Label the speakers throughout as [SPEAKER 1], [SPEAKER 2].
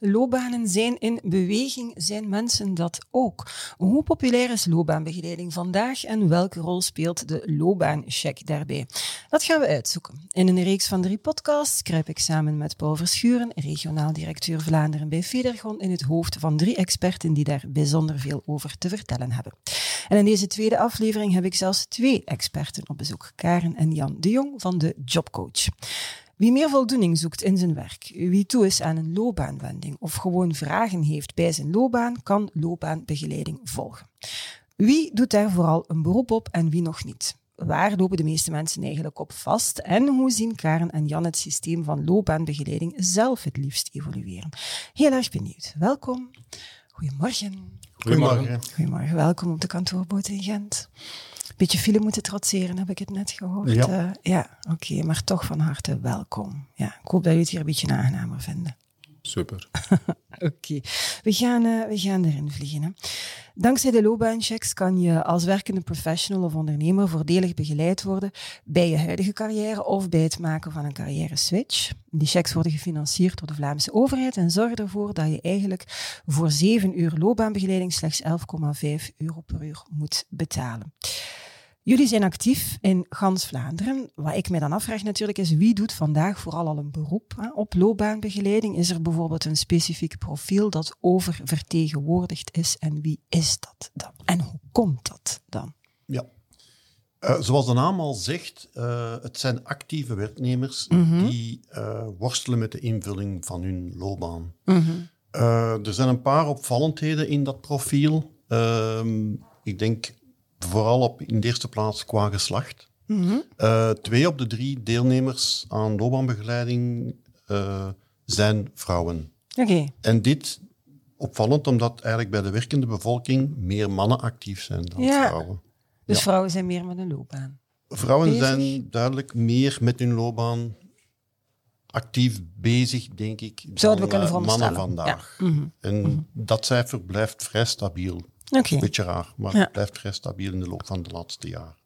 [SPEAKER 1] Loopbanen zijn in beweging, zijn mensen dat ook? Hoe populair is loopbaanbegeleiding vandaag en welke rol speelt de loopbaancheck daarbij? Dat gaan we uitzoeken. In een reeks van drie podcasts kruip ik samen met Paul Verschuren, regionaal directeur Vlaanderen bij Federgon, in het hoofd van drie experten die daar bijzonder veel over te vertellen hebben. En in deze tweede aflevering heb ik zelfs twee experten op bezoek, Karen en Jan de Jong van de Jobcoach. Wie meer voldoening zoekt in zijn werk, wie toe is aan een loopbaanwending of gewoon vragen heeft bij zijn loopbaan, kan loopbaanbegeleiding volgen. Wie doet daar vooral een beroep op en wie nog niet? Waar lopen de meeste mensen eigenlijk op vast? En hoe zien Karen en Jan het systeem van loopbaanbegeleiding zelf het liefst evolueren? Heel erg benieuwd. Welkom. Goedemorgen.
[SPEAKER 2] Goedemorgen.
[SPEAKER 1] Goedemorgen. Welkom op de kantoorboot in Gent beetje file moeten trotseren, heb ik het net gehoord.
[SPEAKER 2] Ja,
[SPEAKER 1] uh, ja oké, maar toch van harte welkom. Ja, ik hoop dat jullie het hier een beetje aangenamer vinden.
[SPEAKER 2] Super.
[SPEAKER 1] oké, we, gaan, uh, we gaan erin vliegen. Hè. Dankzij de loopbaanchecks kan je als werkende professional of ondernemer voordelig begeleid worden bij je huidige carrière of bij het maken van een carrière switch. Die checks worden gefinancierd door de Vlaamse overheid en zorgen ervoor dat je eigenlijk voor 7 uur loopbaanbegeleiding slechts 11,5 euro per uur moet betalen. Jullie zijn actief in gans Vlaanderen. Wat ik mij dan afvraag natuurlijk is, wie doet vandaag vooral al een beroep hè, op loopbaanbegeleiding? Is er bijvoorbeeld een specifiek profiel dat oververtegenwoordigd is en wie is dat dan? En hoe komt dat dan?
[SPEAKER 2] Ja, uh, zoals de naam al zegt, uh, het zijn actieve werknemers mm -hmm. die uh, worstelen met de invulling van hun loopbaan. Mm -hmm. er zijn een paar opvallendheden in dat profiel. Ehm, ik denk vooral op, in de eerste plaats qua geslacht. Mm -hmm. uh, twee op de drie deelnemers aan loopbaanbegeleiding uh, zijn vrouwen.
[SPEAKER 1] Okay.
[SPEAKER 2] En dit opvallend omdat eigenlijk bij de werkende bevolking meer mannen actief zijn dan
[SPEAKER 1] ja.
[SPEAKER 2] vrouwen.
[SPEAKER 1] Dus ja. vrouwen zijn meer met een loopbaan?
[SPEAKER 2] Vrouwen bezig? zijn duidelijk meer met hun loopbaan actief bezig, denk ik,
[SPEAKER 1] Zouden we
[SPEAKER 2] dan
[SPEAKER 1] kunnen
[SPEAKER 2] mannen vandaag.
[SPEAKER 1] Ja. Mm -hmm.
[SPEAKER 2] En mm -hmm. dat cijfer blijft vrij stabiel.
[SPEAKER 1] Okay.
[SPEAKER 2] Een beetje raar, maar ja. het blijft vrij stabiel in de loop van de laatste jaren.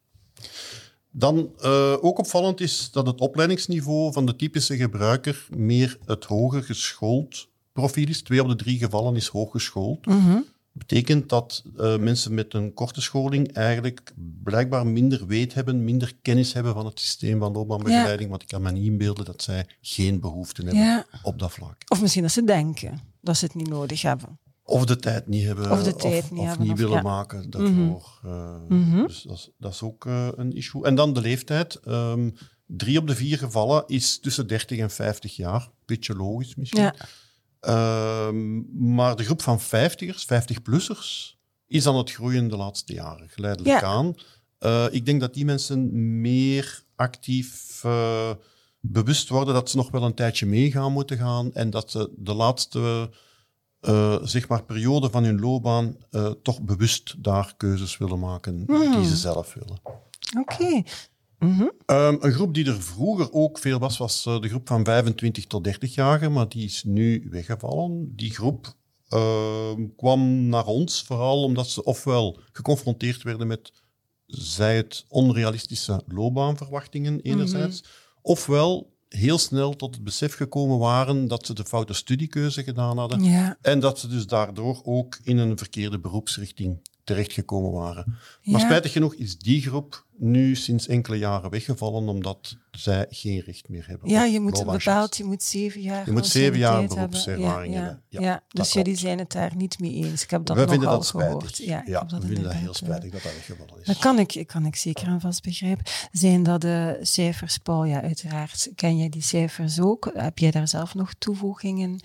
[SPEAKER 2] Dan uh, ook opvallend is dat het opleidingsniveau van de typische gebruiker meer het hoger geschoold profiel is. Twee op de drie gevallen is hooggeschoold.
[SPEAKER 1] Mm -hmm.
[SPEAKER 2] betekent dat uh, mensen met een korte scholing eigenlijk blijkbaar minder weet hebben, minder kennis hebben van het systeem van loopbaanbegeleiding. Ja. Want ik kan me niet inbeelden dat zij geen behoefte hebben
[SPEAKER 1] ja.
[SPEAKER 2] op dat vlak.
[SPEAKER 1] Of misschien dat ze denken dat ze het niet nodig hebben.
[SPEAKER 2] Of de tijd niet hebben.
[SPEAKER 1] Of de tijd
[SPEAKER 2] of,
[SPEAKER 1] niet,
[SPEAKER 2] of
[SPEAKER 1] hebben,
[SPEAKER 2] niet
[SPEAKER 1] of,
[SPEAKER 2] willen
[SPEAKER 1] ja.
[SPEAKER 2] maken daarvoor. Mm -hmm. uh,
[SPEAKER 1] mm -hmm.
[SPEAKER 2] Dus dat is, dat is ook uh, een issue. En dan de leeftijd. Um, drie op de vier gevallen is tussen 30 en 50 jaar. Beetje logisch misschien.
[SPEAKER 1] Ja.
[SPEAKER 2] Um, maar de groep van 50ers, 50-plussers, is aan het groeien de laatste jaren, geleidelijk
[SPEAKER 1] ja.
[SPEAKER 2] aan. Uh, ik denk dat die mensen meer actief bewust worden dat ze nog wel een tijdje meegaan moeten gaan en dat ze de laatste uh, zeg maar periode van hun loopbaan uh, toch bewust daar keuzes willen maken
[SPEAKER 1] Hmm.
[SPEAKER 2] mm. die ze zelf willen.
[SPEAKER 1] Oké. Okay. Mm -hmm.
[SPEAKER 2] um, een groep die er vroeger ook veel was, was uh, de groep van 25 tot 30-jarigen, maar die is nu weggevallen. Die groep kwam naar ons vooral omdat ze ofwel geconfronteerd werden met zij het onrealistische loopbaanverwachtingen enerzijds, mm -hmm. ofwel heel snel tot het besef gekomen waren dat ze de foute studiekeuze gedaan hadden.
[SPEAKER 1] Ja.
[SPEAKER 2] En dat ze dus daardoor ook in een verkeerde beroepsrichting terechtgekomen waren. Maar spijtig genoeg is die groep nu sinds enkele jaren weggevallen, omdat zij geen recht meer hebben.
[SPEAKER 1] Ja, je moet bepaald, je moet zeven jaar
[SPEAKER 2] Je moet zeven jaar
[SPEAKER 1] hebben.
[SPEAKER 2] beroepservaring
[SPEAKER 1] ja, ja,
[SPEAKER 2] hebben. Ja,
[SPEAKER 1] Ja, dus jullie zijn het daar niet mee eens. Ik heb dat
[SPEAKER 2] vinden
[SPEAKER 1] nogal
[SPEAKER 2] dat
[SPEAKER 1] gehoord. Ja, ik dat
[SPEAKER 2] we vinden dat heel
[SPEAKER 1] eh,
[SPEAKER 2] spijtig dat dat weggevallen is.
[SPEAKER 1] Dat kan ik, kan ik zeker en vast begrijpen. Zijn dat de cijfers, Paul? Ja, uiteraard. Ken jij die cijfers ook? Heb jij daar zelf nog toevoegingen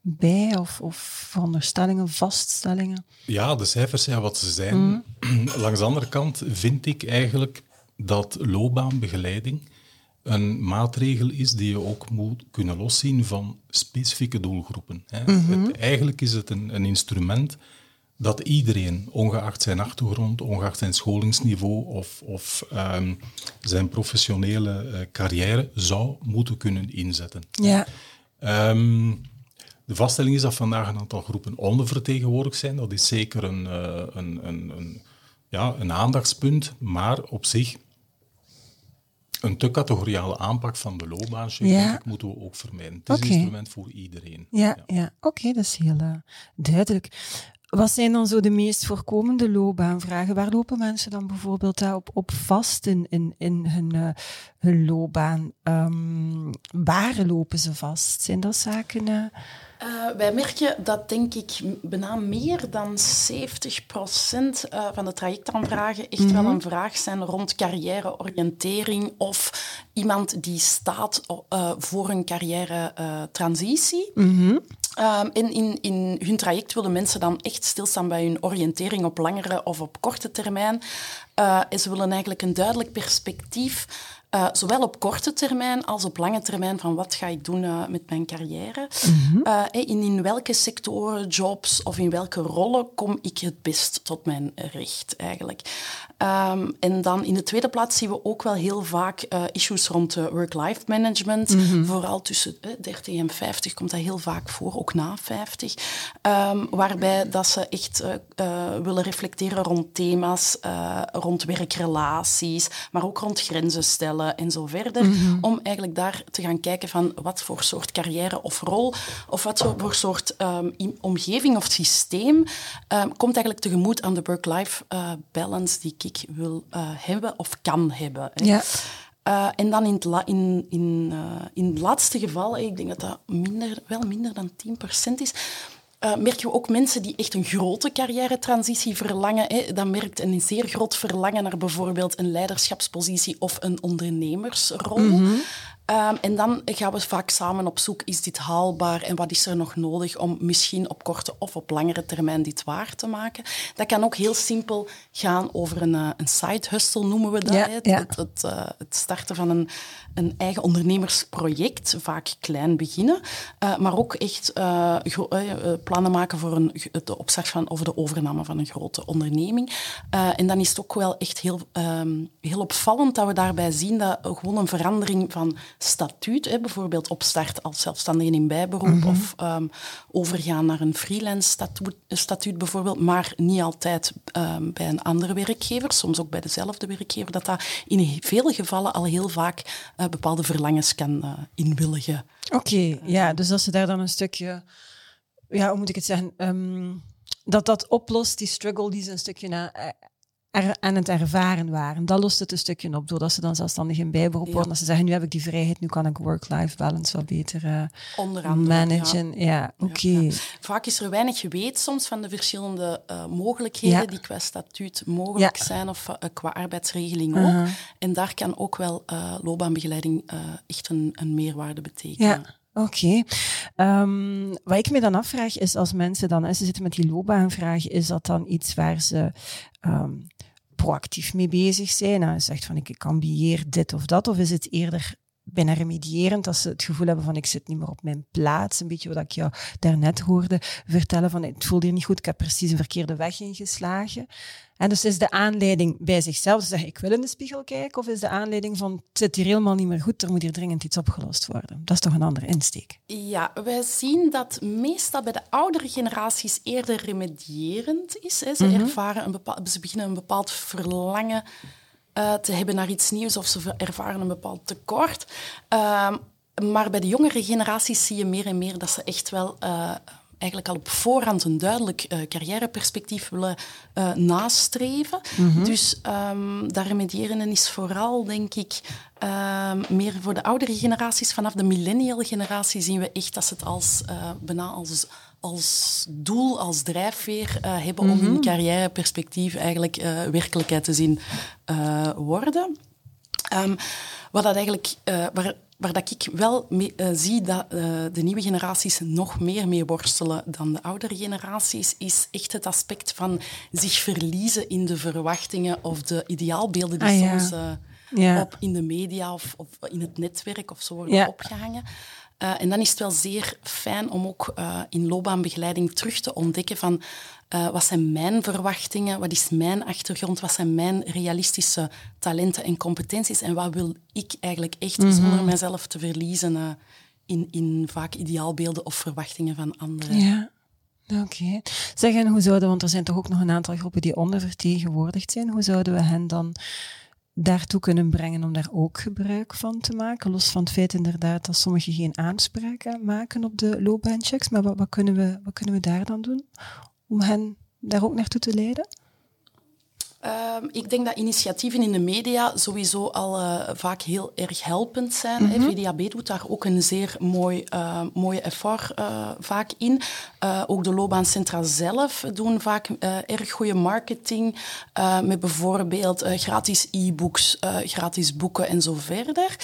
[SPEAKER 1] bij? Of, of veronderstellingen, vaststellingen?
[SPEAKER 3] Ja, de cijfers zijn wat ze zijn.
[SPEAKER 1] Mm.
[SPEAKER 3] Langs de andere kant vind ik eigenlijk dat loopbaanbegeleiding een maatregel is die je ook moet kunnen loszien van specifieke doelgroepen. Hè.
[SPEAKER 1] Mhm.
[SPEAKER 3] Het, eigenlijk is het een, een instrument dat iedereen, ongeacht zijn achtergrond, ongeacht zijn scholingsniveau of, of ehm, zijn professionele uh, carrière, zou moeten kunnen inzetten.
[SPEAKER 1] Ja.
[SPEAKER 3] Um, de vaststelling is dat vandaag een aantal groepen ondervertegenwoordigd zijn. Dat is zeker een, uh, een, een, een, ja, een aandachtspunt, maar op zich een te categoriale aanpak van de loopbaancheck ja. moeten we ook vermijden. Het is okay. een instrument voor iedereen.
[SPEAKER 1] Ja, ja. ja. oké, dat is heel uh, duidelijk. Wat zijn dan zo de meest voorkomende loopbaanvragen? Waar lopen mensen dan bijvoorbeeld daarop op vast in, in, in hun, uh, hun loopbaan? Um, waar lopen ze vast? Zijn dat zaken... Uh...
[SPEAKER 4] Uh, wij merken dat, denk ik, bijna meer dan 70% uh, van de trajectaanvragen echt wel een vraag zijn rond carrièreoriëntering of iemand die staat voor een carrière-transitie.
[SPEAKER 1] Mm -hmm.
[SPEAKER 4] Um, in, in, in hun traject willen mensen dan echt stilstaan bij hun oriëntering op langere of op korte termijn. en ze willen eigenlijk een duidelijk perspectief uh, zowel op korte termijn als op lange termijn van wat ga ik doen uh, met mijn carrière.
[SPEAKER 1] Mm -hmm.
[SPEAKER 4] uh, in, in welke sectoren, jobs of in welke rollen kom ik het best tot mijn recht eigenlijk. Um, en dan in de tweede plaats zien we ook wel heel vaak issues rond work-life management.
[SPEAKER 1] Mm -hmm.
[SPEAKER 4] Vooral tussen 30 en 50 komt dat heel vaak voor, ook na 50. Um, waarbij dat ze echt willen reflecteren rond thema's, rond werkrelaties, maar ook rond grenzen stellen en zo verder.
[SPEAKER 1] Mhm.
[SPEAKER 4] Om eigenlijk daar te gaan kijken van wat voor soort carrière of rol of wat voor soort um, omgeving of systeem komt eigenlijk tegemoet aan de work-life uh, balance die ik wil uh, hebben of kan hebben.
[SPEAKER 1] Ja.
[SPEAKER 4] Uh, en dan in het, la, in, in, uh, in het laatste geval, ik denk dat dat minder, wel minder dan 10% is, uh, merken we ook mensen die echt een grote carrière-transitie verlangen. Hè. Dat merkt een zeer groot verlangen naar bijvoorbeeld een leiderschapspositie of een ondernemersrol.
[SPEAKER 1] Mm -hmm.
[SPEAKER 4] Um, en dan gaan we vaak samen op zoek, is dit haalbaar en wat is er nog nodig om misschien op korte of op langere termijn dit waar te maken. Dat kan ook heel simpel gaan over een, uh, een side hustle, noemen we dat.
[SPEAKER 1] Ja,
[SPEAKER 4] het,
[SPEAKER 1] ja.
[SPEAKER 4] het, het, uh, het, starten van een, een eigen ondernemersproject, vaak klein beginnen, uh, maar ook echt plannen maken voor een, de opstart van, of de overname van een grote onderneming. en dan is het ook wel echt heel, um, heel opvallend dat we daarbij zien dat gewoon een verandering van statuut, hè, bijvoorbeeld opstart als zelfstandige in bijberoep
[SPEAKER 1] Mhm.
[SPEAKER 4] mm -hmm. of um, overgaan naar een freelance statuut, statuut bijvoorbeeld, maar niet altijd um, bij een andere werkgever, soms ook bij dezelfde werkgever, dat dat in veel gevallen al heel vaak uh, bepaalde verlangens kan uh, inwilligen.
[SPEAKER 1] Oké, okay, ja, dus als ze daar dan een stukje, ja, hoe moet ik het zeggen, um, dat dat oplost, die struggle die ze een stukje na, er, aan het ervaren waren. Dat lost het een stukje op, doordat ze dan zelfstandig in bijberoep worden. Ja. Als ze zeggen, nu heb ik die vrijheid, nu kan ik work-life balance wat beter uh,
[SPEAKER 4] andere,
[SPEAKER 1] managen. Ja, ja oké. Okay. Ja,
[SPEAKER 4] Vaak is er weinig geweten soms van de verschillende uh, mogelijkheden die qua statuut mogelijk zijn of uh, qua arbeidsregeling ook.
[SPEAKER 1] Uh-huh.
[SPEAKER 4] En daar kan ook wel loopbaanbegeleiding echt een, een meerwaarde betekenen.
[SPEAKER 1] Ja. Oké. Okay. Um, wat ik me dan afvraag is, als mensen dan, ze zitten met die loopbaanvraag, is dat dan iets waar ze um, proactief mee bezig zijn? Nou, zegt van, ik ambieer dit of dat, of is het eerder bijna remedierend als ze het gevoel hebben van ik zit niet meer op mijn plaats. Een beetje wat ik jou daarnet hoorde vertellen van het voelt hier niet goed, ik heb precies een verkeerde weg ingeslagen. En dus is de aanleiding bij zichzelf zeggen ik wil in de spiegel kijken of is de aanleiding van het zit hier helemaal niet meer goed, er moet hier dringend iets opgelost worden. Dat is toch een andere insteek?
[SPEAKER 4] Ja, wij zien dat meestal bij de oudere generaties eerder remedierend is. Hè. Ze, mm -hmm. ervaren een bepaald, ze beginnen een bepaald verlangen uh, te hebben naar iets nieuws of ze ervaren een bepaald tekort. Uh, maar bij de jongere generaties zie je meer en meer dat ze echt wel uh, eigenlijk al op voorhand een duidelijk uh, carrièreperspectief willen nastreven.
[SPEAKER 1] Mhm.
[SPEAKER 4] Mm -hmm. Dus um, dat remediëren is vooral, denk ik, uh, meer voor de oudere generaties. Vanaf de millennial generatie zien we echt dat ze het als, bijna als, als doel, als drijfveer uh, hebben om hun carrièreperspectief eigenlijk uh, werkelijkheid te zien uh, worden. Um, wat dat eigenlijk, waar, waar dat ik wel mee, zie dat de nieuwe generaties nog meer mee worstelen dan de oudere generaties, is echt het aspect van zich verliezen in de verwachtingen of de ideaalbeelden die
[SPEAKER 1] ah, ja.
[SPEAKER 4] soms
[SPEAKER 1] ja.
[SPEAKER 4] op in de media of, of, in het netwerk of zo worden
[SPEAKER 1] ja.
[SPEAKER 4] opgehangen. Uh, en dan is het wel zeer fijn om ook uh, in loopbaanbegeleiding terug te ontdekken van uh, wat zijn mijn verwachtingen, wat is mijn achtergrond, wat zijn mijn realistische talenten en competenties en wat wil ik eigenlijk echt mm -hmm. zonder mezelf te verliezen in, in vaak ideaalbeelden of verwachtingen van anderen.
[SPEAKER 1] Ja. Oké. Okay. Zeg, en hoe zouden, want er zijn toch ook nog een aantal groepen die ondervertegenwoordigd zijn, hoe zouden we hen dan daartoe kunnen brengen om daar ook gebruik van te maken? Los van het feit inderdaad dat sommigen geen aanspraak maken op de loopbaanchecks, maar wat, wat, kunnen we, wat kunnen we daar dan doen om hen daar ook naartoe te leiden?
[SPEAKER 4] Um, ik denk dat initiatieven in de media sowieso al uh, vaak heel erg helpend zijn. Mm -hmm. VDAB doet daar ook een zeer mooi, uh, mooie effort uh, vaak in. ook de loopbaancentra zelf doen vaak erg goede marketing met bijvoorbeeld gratis e-books, gratis boeken en zo verder.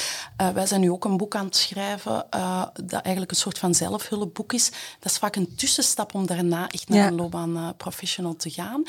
[SPEAKER 4] wij zijn nu ook een boek aan het schrijven dat eigenlijk een soort van zelfhulpboek is. Dat is vaak een tussenstap om daarna echt naar ja. een loopbaanprofessional te gaan.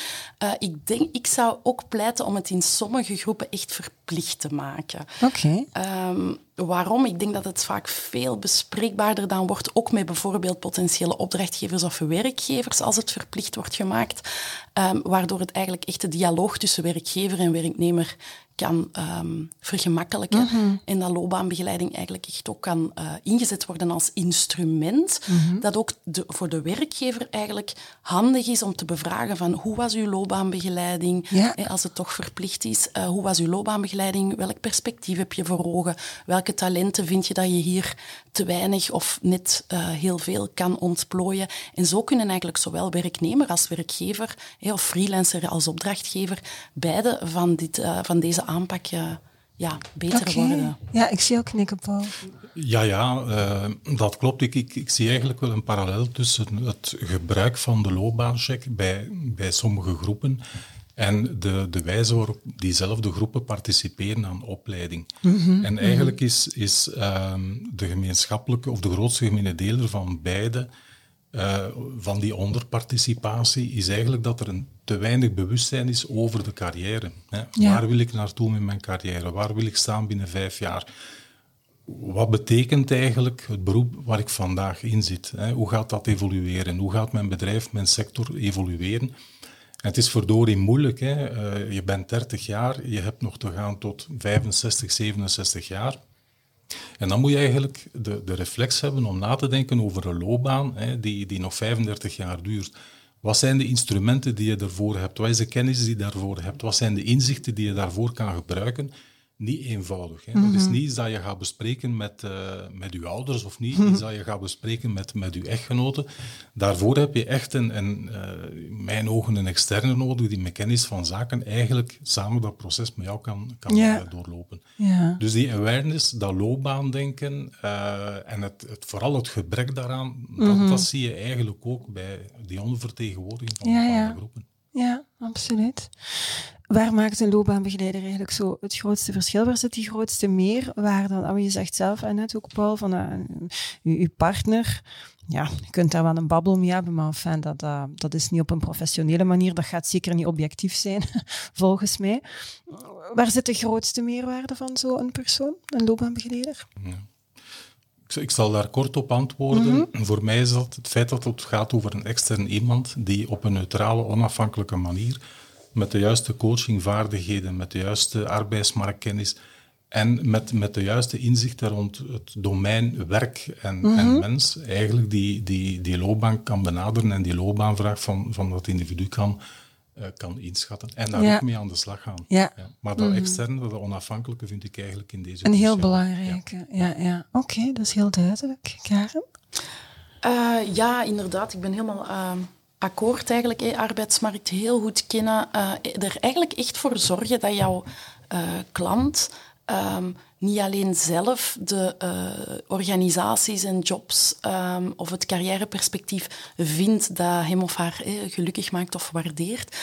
[SPEAKER 4] ik denk, ik zou ook pleiten om het in sommige groepen echt verplicht te maken.
[SPEAKER 1] Oké.
[SPEAKER 4] Okay. Um, waarom? Ik denk dat het vaak veel bespreekbaarder dan wordt, ook met bijvoorbeeld potentiële opdrachtgevers of werkgevers, als het verplicht wordt gemaakt, um, waardoor het eigenlijk echt de dialoog tussen werkgever en werknemer kan um, vergemakkelijken. Mm -hmm. En dat loopbaanbegeleiding eigenlijk echt ook kan uh, ingezet worden als instrument. Mm -hmm. Dat ook de, voor de werkgever eigenlijk handig is om te bevragen van hoe was uw loopbaanbegeleiding,
[SPEAKER 1] ja.
[SPEAKER 4] eh, als het toch verplicht is. Uh, hoe was uw loopbaanbegeleiding? Welk perspectief heb je voor ogen? Welke talenten vind je dat je hier te weinig of net heel veel kan ontplooien? En zo kunnen eigenlijk zowel werknemer als werkgever, eh, of freelancer als opdrachtgever, beide van, dit, van deze aanpak ja, beter
[SPEAKER 1] okay.
[SPEAKER 4] worden.
[SPEAKER 1] Ja, ik zie ook knikken, Paul.
[SPEAKER 3] Ja, ja, uh, dat klopt. Ik, ik, ik, zie eigenlijk wel een parallel tussen het gebruik van de loopbaancheck bij, bij sommige groepen en de, de wijze waarop diezelfde groepen participeren aan opleiding.
[SPEAKER 1] Mm -hmm,
[SPEAKER 3] en eigenlijk is, is um, de gemeenschappelijke of de grootste gemene deler van beide uh, van die onderparticipatie is eigenlijk dat er een te weinig bewustzijn is over de carrière. Hè.
[SPEAKER 1] Ja.
[SPEAKER 3] Waar wil ik naartoe met mijn carrière? Waar wil ik staan binnen vijf jaar? Wat betekent eigenlijk het beroep waar ik vandaag in zit? Hè? Hoe gaat dat evolueren? Hoe gaat mijn bedrijf, mijn sector evolueren? En het is verdorie moeilijk. Hè? Uh, je bent 30 jaar, je hebt nog te gaan tot 65, 67 jaar. En dan moet je eigenlijk de, de reflex hebben om na te denken over een loopbaan hè, die, die nog 35 jaar duurt. Wat zijn de instrumenten die je daarvoor hebt? Wat is de kennis die je daarvoor hebt? Wat zijn de inzichten die je daarvoor kan gebruiken? Niet eenvoudig. Hè? Mm -hmm. Dat is niet iets dat je gaat bespreken met, uh, met je ouders of niet mm -hmm. iets dat je gaat bespreken met, met je echtgenoten. Daarvoor heb je echt een, een uh, in mijn ogen een externe nodig die met kennis van zaken eigenlijk samen dat proces met jou kan, kan uh, doorlopen.
[SPEAKER 1] Ja.
[SPEAKER 3] Dus die awareness, dat loopbaandenken en het, het, vooral het gebrek daaraan, mm -hmm. dat, dat, zie je eigenlijk ook bij die ondervertegenwoordiging van
[SPEAKER 1] ja,
[SPEAKER 3] bepaalde
[SPEAKER 1] ja.
[SPEAKER 3] groepen.
[SPEAKER 1] Ja, absoluut. Waar maakt een loopbaanbegeleider eigenlijk zo het grootste verschil? Waar zit die grootste meerwaarde dan? Je zegt zelf en net ook, Paul, van uh, uw, uw partner. Ja, je kunt daar wel een babbel mee hebben, maar enfin, dat, uh, dat is niet op een professionele manier. Dat gaat zeker niet objectief zijn, volgens mij. Waar zit de grootste meerwaarde van zo'n persoon, een loopbaanbegeleider?
[SPEAKER 3] Ja. Ik zal daar kort op antwoorden. Mm -hmm. Voor mij is dat het feit dat het gaat over een extern iemand die op een neutrale, onafhankelijke manier met de juiste coachingvaardigheden, met de juiste arbeidsmarktkennis en met, met de juiste inzichten rond het domein werk en, mm -hmm. en mens, eigenlijk die, die, die loopbaan kan benaderen en die loopbaanvraag van, van dat individu kan, uh, kan inschatten. En daar
[SPEAKER 1] ja.
[SPEAKER 3] ook mee aan de slag gaan.
[SPEAKER 1] Ja.
[SPEAKER 3] Ja. Maar dat mm -hmm. externe, dat onafhankelijke, vind ik eigenlijk in deze
[SPEAKER 1] Een heel belangrijke, ja. ja, ja. Oké, okay, dat is heel duidelijk. Karen?
[SPEAKER 4] Uh, ja, inderdaad. Ik ben helemaal... Uh akkoord eigenlijk, eh, arbeidsmarkt heel goed kennen, uh, er eigenlijk echt voor zorgen dat jouw uh, klant um, niet alleen zelf de uh, organisaties en jobs um, of het carrièreperspectief vindt dat hem of haar eh, gelukkig maakt of waardeert,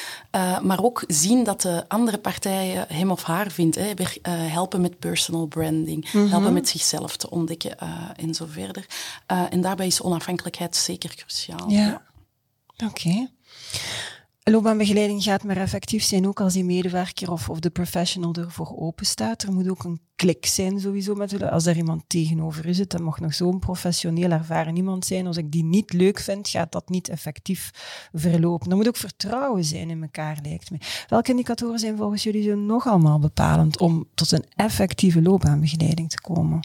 [SPEAKER 4] maar ook zien dat de andere partijen hem of haar vindt. Eh, weer, helpen met personal branding, mm -hmm. helpen met zichzelf te ontdekken en zo verder. en daarbij is onafhankelijkheid zeker cruciaal.
[SPEAKER 1] Ja. Oké. Loopbaanbegeleiding gaat maar effectief zijn ook als die medewerker of, of de professional ervoor open staat. Er moet ook een klik zijn sowieso met Als er iemand tegenover is, dat mag nog zo'n professioneel ervaren iemand zijn. Als ik die niet leuk vind, gaat dat niet effectief verlopen. Er moet ook vertrouwen zijn in elkaar, lijkt me. Welke indicatoren zijn volgens jullie zo nog allemaal bepalend om tot een effectieve loopbaanbegeleiding te komen?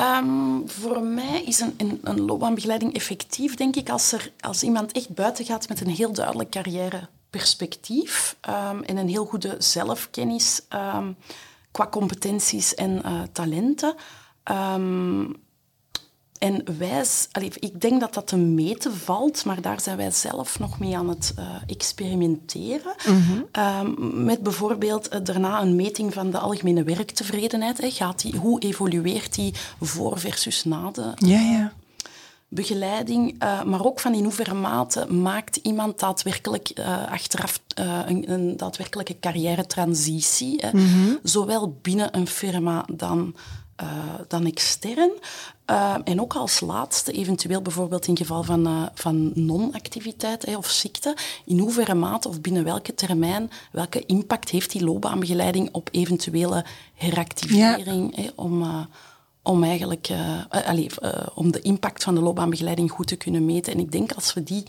[SPEAKER 4] Um, voor mij is een, een, een, loopbaanbegeleiding effectief, denk ik, als, er, als iemand echt buiten gaat met een heel duidelijk carrièreperspectief um, en een heel goede zelfkennis um, qua competenties en uh, talenten. En wij, ik denk dat dat te meten valt, maar daar zijn wij zelf nog mee aan het uh, experimenteren. Mm met bijvoorbeeld uh, daarna een meting van de algemene werktevredenheid. Hè. Gaat die, hoe evolueert die voor versus na de
[SPEAKER 1] ja, ja.
[SPEAKER 4] begeleiding? Uh, maar ook van in hoeverre mate maakt iemand daadwerkelijk achteraf een, een, daadwerkelijke carrière-transitie. Mm Zowel binnen een firma dan uh, dan extern. Uh, en ook als laatste, eventueel bijvoorbeeld in geval van, uh, van non-activiteit of ziekte, in hoeverre mate of binnen welke termijn, welke impact heeft die loopbaanbegeleiding op eventuele heractivering, ja. om, om eigenlijk allez, om de impact van de loopbaanbegeleiding goed te kunnen meten. En ik denk als we die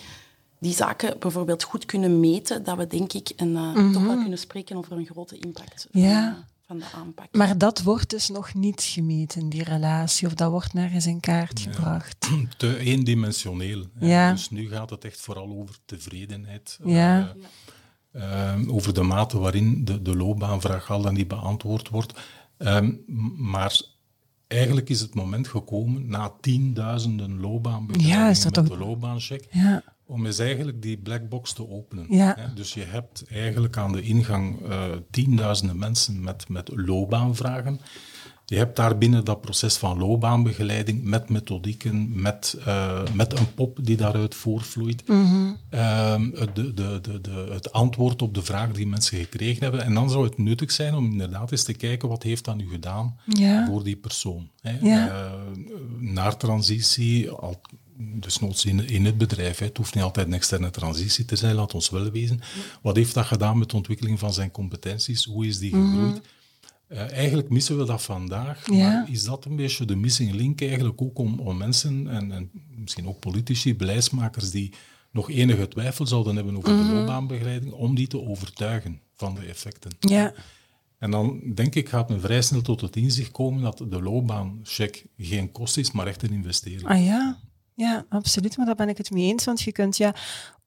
[SPEAKER 4] die zaken bijvoorbeeld goed kunnen meten, dat we denk ik een, mm -hmm. toch wel kunnen spreken over een grote impact.
[SPEAKER 1] Ja
[SPEAKER 4] de aanpak.
[SPEAKER 1] Maar dat wordt dus nog niet gemeten, die relatie, of dat wordt nergens in kaart gebracht.
[SPEAKER 3] Te eendimensioneel.
[SPEAKER 1] Ja.
[SPEAKER 3] Dus nu gaat het echt vooral over tevredenheid.
[SPEAKER 1] Ja.
[SPEAKER 3] Uh, uh, over de mate waarin de, de loopbaanvraag al dan niet beantwoord wordt. Um, maar eigenlijk is het moment gekomen, na tienduizenden loopbaanbegeleidingen
[SPEAKER 1] ja, is dat
[SPEAKER 3] met
[SPEAKER 1] toch...
[SPEAKER 3] de loopbaancheck,
[SPEAKER 1] ja
[SPEAKER 3] om eens eigenlijk die black box te openen.
[SPEAKER 1] Ja.
[SPEAKER 3] Dus je hebt eigenlijk aan de ingang uh, tienduizenden mensen met, met loopbaanvragen. Je hebt daar binnen dat proces van loopbaanbegeleiding met methodieken, met, uh, met een pop die daaruit voortvloeit.
[SPEAKER 1] Mm -hmm.
[SPEAKER 3] uh, de, de, de, de, het antwoord op de vraag die mensen gekregen hebben. En dan zou het nuttig zijn om inderdaad eens te kijken wat heeft dat nu gedaan
[SPEAKER 1] ja.
[SPEAKER 3] voor die persoon. Hè.
[SPEAKER 1] Ja.
[SPEAKER 3] Uh, naar transitie, al, desnoods in, in het bedrijf. Hè. Het hoeft niet altijd een externe transitie te zijn, laat ons wel wezen. Wat heeft dat gedaan met de ontwikkeling van zijn competenties? Hoe is die gegroeid?
[SPEAKER 1] Mhm.
[SPEAKER 3] Uh, eigenlijk missen we dat vandaag,
[SPEAKER 1] Ja.
[SPEAKER 3] maar is dat een beetje de missing link eigenlijk ook om, om mensen en, en misschien ook politici, beleidsmakers die nog enige twijfel zouden hebben over
[SPEAKER 1] Mhm.
[SPEAKER 3] de loopbaanbegeleiding, om die te overtuigen van de effecten.
[SPEAKER 1] Ja.
[SPEAKER 3] En dan denk ik gaat men vrij snel tot het inzicht komen dat de loopbaancheck geen kost is, maar echt een investering.
[SPEAKER 1] Ah ja, ja, absoluut. Maar daar ben ik het mee eens. Want je kunt ja,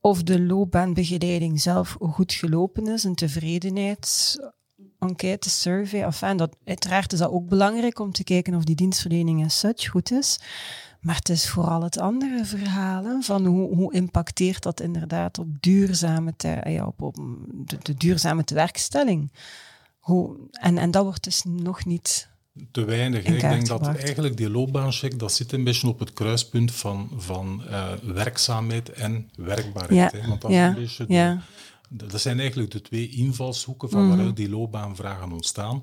[SPEAKER 1] of de loopbaanbegeleiding zelf goed gelopen is, een tevredenheid. Enquête, survey, enfin, dat, uiteraard is dat ook belangrijk om te kijken of die dienstverlening as such goed is. Maar het is vooral het andere verhaal, van hoe, hoe impacteert dat inderdaad op duurzame, te, ja, op, op de, de duurzame tewerkstelling. Hoe, en, en dat wordt dus nog niet
[SPEAKER 3] Te weinig. Ik denk dat eigenlijk die loopbaancheck, dat zit een beetje op het kruispunt van, van eh, werkzaamheid en werkbaarheid.
[SPEAKER 1] Ja,
[SPEAKER 3] Hè. Want dat, is
[SPEAKER 1] ja,
[SPEAKER 3] een beetje de-
[SPEAKER 1] ja.
[SPEAKER 3] de- dat zijn eigenlijk de twee invalshoeken van
[SPEAKER 1] Mhm.
[SPEAKER 3] waaruit die loopbaanvragen ontstaan.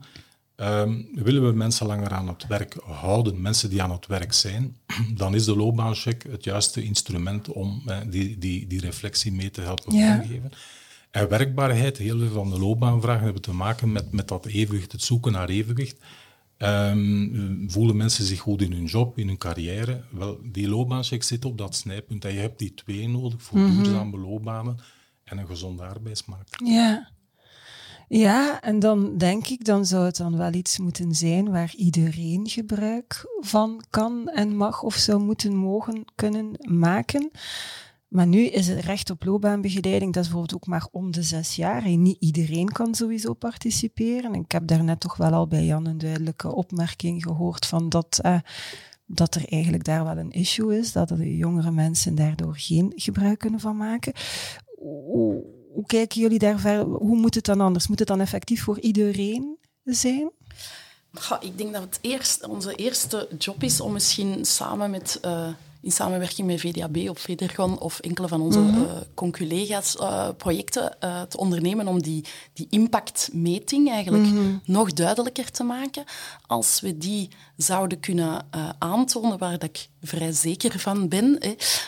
[SPEAKER 3] Ehm, willen we mensen langer aan het werk houden, mensen die aan het werk zijn, dan is de loopbaancheck het juiste instrument om eh, die, die, die reflectie mee te helpen
[SPEAKER 1] Ja.
[SPEAKER 3] vormgeven. En werkbaarheid, heel veel van de loopbaanvragen hebben te maken met, met dat evenwicht, het zoeken naar evenwicht. Ehm, voelen mensen zich goed in hun job, in hun carrière? Wel, die loopbaancheck zit op dat snijpunt. En je hebt die twee nodig voor
[SPEAKER 1] Mhm.
[SPEAKER 3] duurzame loopbanen en een gezonde arbeidsmarkt.
[SPEAKER 1] Ja. Ja, en dan denk ik, dan zou het dan wel iets moeten zijn waar iedereen gebruik van kan en mag of zou moeten mogen kunnen maken. Maar nu is het recht op loopbaanbegeleiding, dat is bijvoorbeeld ook maar om de zes jaar. En niet iedereen kan sowieso participeren. Ik heb daarnet toch wel al bij Jan een duidelijke opmerking gehoord van dat, eh, dat er eigenlijk daar wel een issue is, dat de jongere mensen daardoor geen gebruik kunnen van maken. Hoe, hoe kijken jullie daar verder? Hoe moet het dan anders? Moet het dan effectief voor iedereen zijn?
[SPEAKER 4] Ik denk dat het eerst, onze eerste job is om misschien samen met eh, in samenwerking met VDAB of Federgon of enkele van onze
[SPEAKER 1] Mhm.
[SPEAKER 4] eh, conculega's eh, projecten eh, te ondernemen om die, die impactmeting eigenlijk
[SPEAKER 1] Mhm.
[SPEAKER 4] nog duidelijker te maken. Als we die zouden kunnen aantonen, waar dat ik vrij zeker van ben,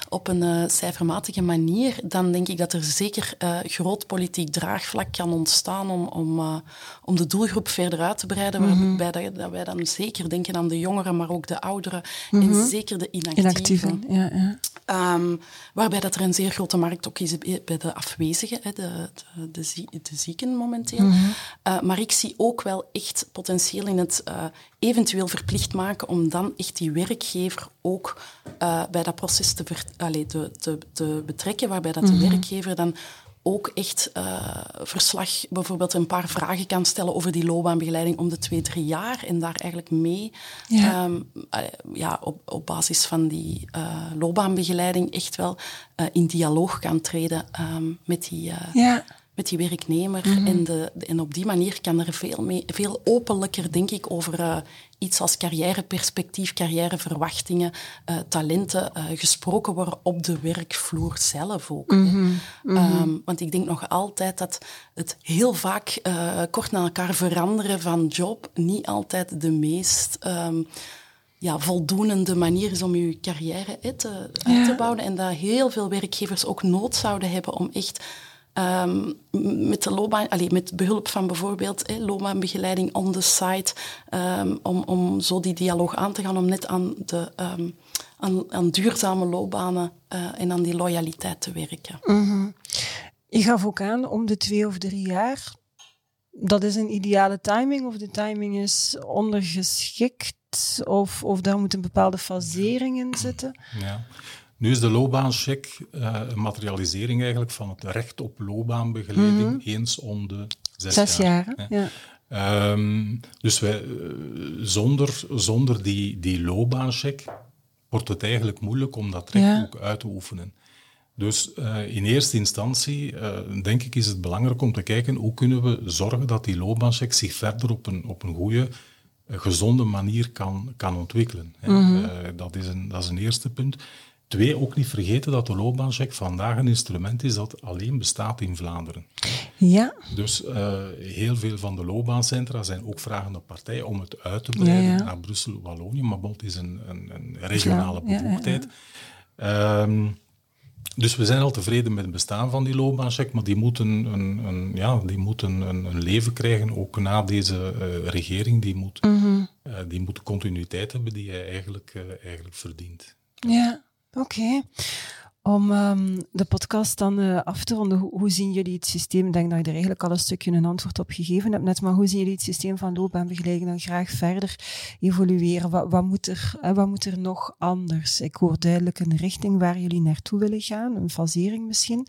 [SPEAKER 4] op een cijfermatige manier, dan denk ik dat er zeker groot politiek draagvlak kan ontstaan om, om, om de doelgroep verder uit te breiden,
[SPEAKER 1] Mhm.
[SPEAKER 4] waarbij dat, dat wij dan zeker denken aan de jongeren, maar ook de ouderen en zeker de inactieven.
[SPEAKER 1] Mhm. Ja, ja.
[SPEAKER 4] Ehm, waarbij dat er een zeer grote markt ook is bij de afwezigen, de, de, de, zie- de zieken momenteel. Eh, maar ik zie ook wel echt potentieel in het eh, eventueel verplicht maken om dan echt die werkgever ook eh, bij dat proces te, ver- allee, te, te, te betrekken, waarbij dat de werkgever dan ook echt eh, verslag, bijvoorbeeld een paar vragen kan stellen over die loopbaanbegeleiding om de twee, drie jaar en daar eigenlijk mee
[SPEAKER 1] Ja.
[SPEAKER 4] ehm, eh, ja, op, op basis van die eh, loopbaanbegeleiding echt wel in dialoog kan treden ehm, met, die,
[SPEAKER 1] Ja.
[SPEAKER 4] Met die werknemer. en, de, en op die manier kan er veel, mee, veel openlijker, denk ik, over eh, iets als carrièreperspectief, carrièreverwachtingen, eh, talenten eh, gesproken worden op de werkvloer zelf ook. hè. Ehm, want ik denk nog altijd dat het heel vaak kort na elkaar veranderen van job niet altijd de meest... ehm, ja, voldoende manier is om je carrière hè, te, uit te bouwen. En dat heel veel werkgevers ook nood zouden hebben om echt ehm, met de loopbaan, allee, met behulp van bijvoorbeeld hè, loopbaanbegeleiding on the site, ehm, om, om zo die dialoog aan te gaan, om net aan, de, ehm, aan, aan duurzame loopbanen eh, en aan die loyaliteit te werken.
[SPEAKER 1] Je gaf ook aan om de twee of drie jaar. Dat is een ideale timing, of de timing is ondergeschikt, of, of daar moet een bepaalde fasering in zitten.
[SPEAKER 3] Ja. Nu is de loopbaancheck eh, een materialisering eigenlijk van het recht op loopbaanbegeleiding eens om de zes,
[SPEAKER 1] Zes jaar,
[SPEAKER 3] hè.
[SPEAKER 1] ja.
[SPEAKER 3] Ehm, dus wij, eh, zonder, zonder die, die loopbaancheck wordt het eigenlijk moeilijk om dat recht
[SPEAKER 1] Ja.
[SPEAKER 3] ook uit te oefenen. Dus eh, in eerste instantie, denk ik, is het belangrijk om te kijken hoe kunnen we zorgen dat die loopbaancheck zich verder op een, op een goede, gezonde manier kan, kan ontwikkelen. Hè.
[SPEAKER 1] Mhm.
[SPEAKER 3] Dat, is een, dat is een eerste punt. Twee, ook niet vergeten dat de loopbaancheck vandaag een instrument is dat alleen bestaat in Vlaanderen.
[SPEAKER 1] Ja,
[SPEAKER 3] Dus eh, heel veel van de loopbaancentra zijn ook vragende partijen om het uit te breiden
[SPEAKER 1] Ja, ja.
[SPEAKER 3] naar Brussel, Wallonië. Maar Bolt is een, een, een regionale bevoegdheid. Ehm, dus we zijn al tevreden met het bestaan van die loopbaancheck, maar die moeten een, een, ja, die moeten een, een leven krijgen, ook na deze eh, regering. Die moet,
[SPEAKER 1] Mhm.
[SPEAKER 3] eh, die moet de continuïteit hebben die hij eigenlijk, eigenlijk verdient.
[SPEAKER 1] ja. Oké. Om ehm, de podcast dan eh, af te ronden, hoe, zien jullie het systeem? Ik denk dat je er eigenlijk al een stukje een antwoord op gegeven hebt net, maar hoe zien jullie het systeem van loopbaanbegeleiding dan graag verder evolueren? Wat, wat, moet er, wat moet er nog anders? Ik hoor duidelijk een richting waar jullie naartoe willen gaan, een fasering misschien,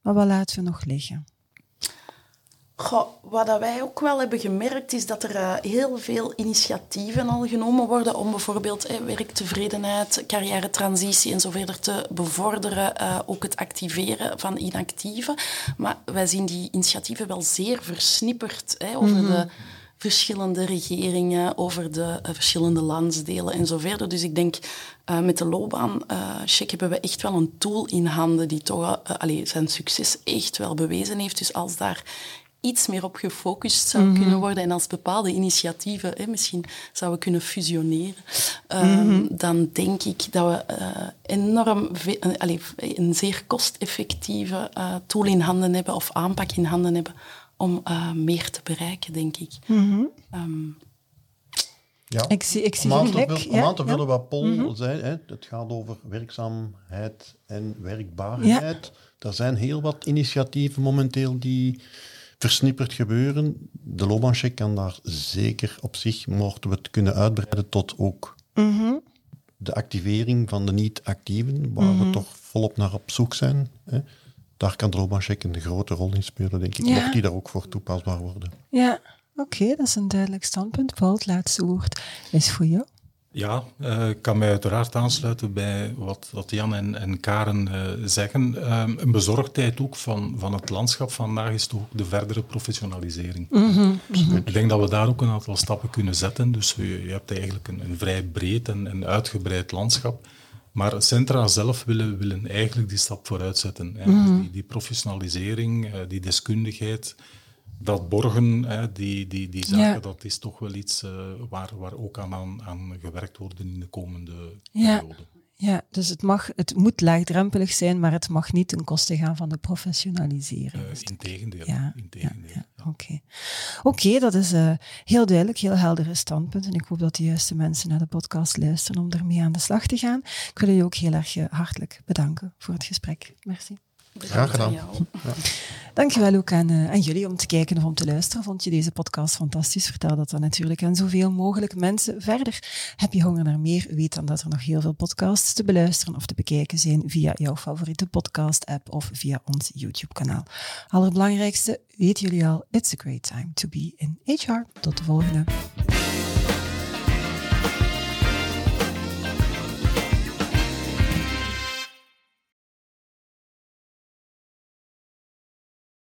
[SPEAKER 1] maar wat laten we nog liggen?
[SPEAKER 4] Goh, wat dat wij ook wel hebben gemerkt is dat er eh, heel veel initiatieven al genomen worden om bijvoorbeeld eh, werktevredenheid, carrière-transitie en zo verder te bevorderen. eh, ook het activeren van inactieven. Maar wij zien die initiatieven wel zeer versnipperd over de verschillende regeringen, over de eh, verschillende landsdelen en zo verder. Dus ik denk, met de loopbaancheck hebben we echt wel een tool in handen die toch allee, zijn succes echt wel bewezen heeft. Dus als daar iets meer op gefocust zou kunnen worden en als bepaalde initiatieven hè, misschien zouden kunnen fusioneren, ehm, dan denk ik dat we eh, enorm eh, allee, een zeer kosteffectieve eh, tool in handen hebben of aanpak in handen hebben om eh, meer te bereiken, denk ik. Ehm,
[SPEAKER 2] Ja.
[SPEAKER 1] Ik zie, ik zie
[SPEAKER 2] Om aan te vullen- om aan te
[SPEAKER 1] ja. Mhm.
[SPEAKER 2] vullen wat Paul zei, hè, het gaat over werkzaamheid en werkbaarheid. Er zijn heel wat initiatieven momenteel die versnipperd gebeuren. De loopbaancheck kan daar zeker op zich, mochten we het kunnen uitbreiden tot ook
[SPEAKER 1] Mhm.
[SPEAKER 2] de activering van de niet-actieven, waar we toch volop naar op zoek zijn. Hè. Daar kan de loopbaancheck een grote rol in spelen, denk ik.
[SPEAKER 1] Ja.
[SPEAKER 2] Mocht die daar ook voor toepasbaar worden.
[SPEAKER 1] Ja, oké, dat is een duidelijk standpunt. Paul, het laatste woord is voor jou.
[SPEAKER 3] Ja, eh, ik kan mij uiteraard aansluiten bij wat, wat Jan en, en Karen eh, zeggen. Ehm, een bezorgdheid ook van, van het landschap vandaag is toch ook de verdere professionalisering. Ik denk dat we daar ook een aantal stappen kunnen zetten. Dus je, je hebt eigenlijk een, een vrij breed en, en uitgebreid landschap. Maar centra zelf willen, willen eigenlijk die stap vooruit zetten. Dus die, die, professionalisering, uh, die deskundigheid, dat borgen, hè, die, die, die zaken, ja. dat is toch wel iets uh, waar, waar ook aan, aan, aan gewerkt wordt in de komende
[SPEAKER 1] ja.
[SPEAKER 3] periode.
[SPEAKER 1] Ja, dus het, mag, het moet laagdrempelig zijn, maar het mag niet ten koste gaan van de professionalisering.
[SPEAKER 3] Uh, integendeel.
[SPEAKER 1] Ja,
[SPEAKER 3] integendeel.
[SPEAKER 1] ja, ja. Oké, okay. okay, dat is uh, heel duidelijk, heel heldere standpunt. En ik hoop dat de juiste mensen naar de podcast luisteren om ermee aan de slag te gaan. Ik wil jullie ook heel erg uh, hartelijk bedanken voor het gesprek. Merci.
[SPEAKER 2] Graag gedaan. Ja.
[SPEAKER 1] Dankjewel ook aan, uh, aan jullie om te kijken of om te luisteren. Vond je deze podcast fantastisch? Vertel dat dan natuurlijk aan zoveel mogelijk mensen verder. Heb je honger naar meer? Weet dan dat er nog heel veel podcasts te beluisteren of te bekijken zijn via jouw favoriete podcast-app of via ons YouTube-kanaal. Allerbelangrijkste, weten jullie al, it's a great time to be in HR. Tot de volgende.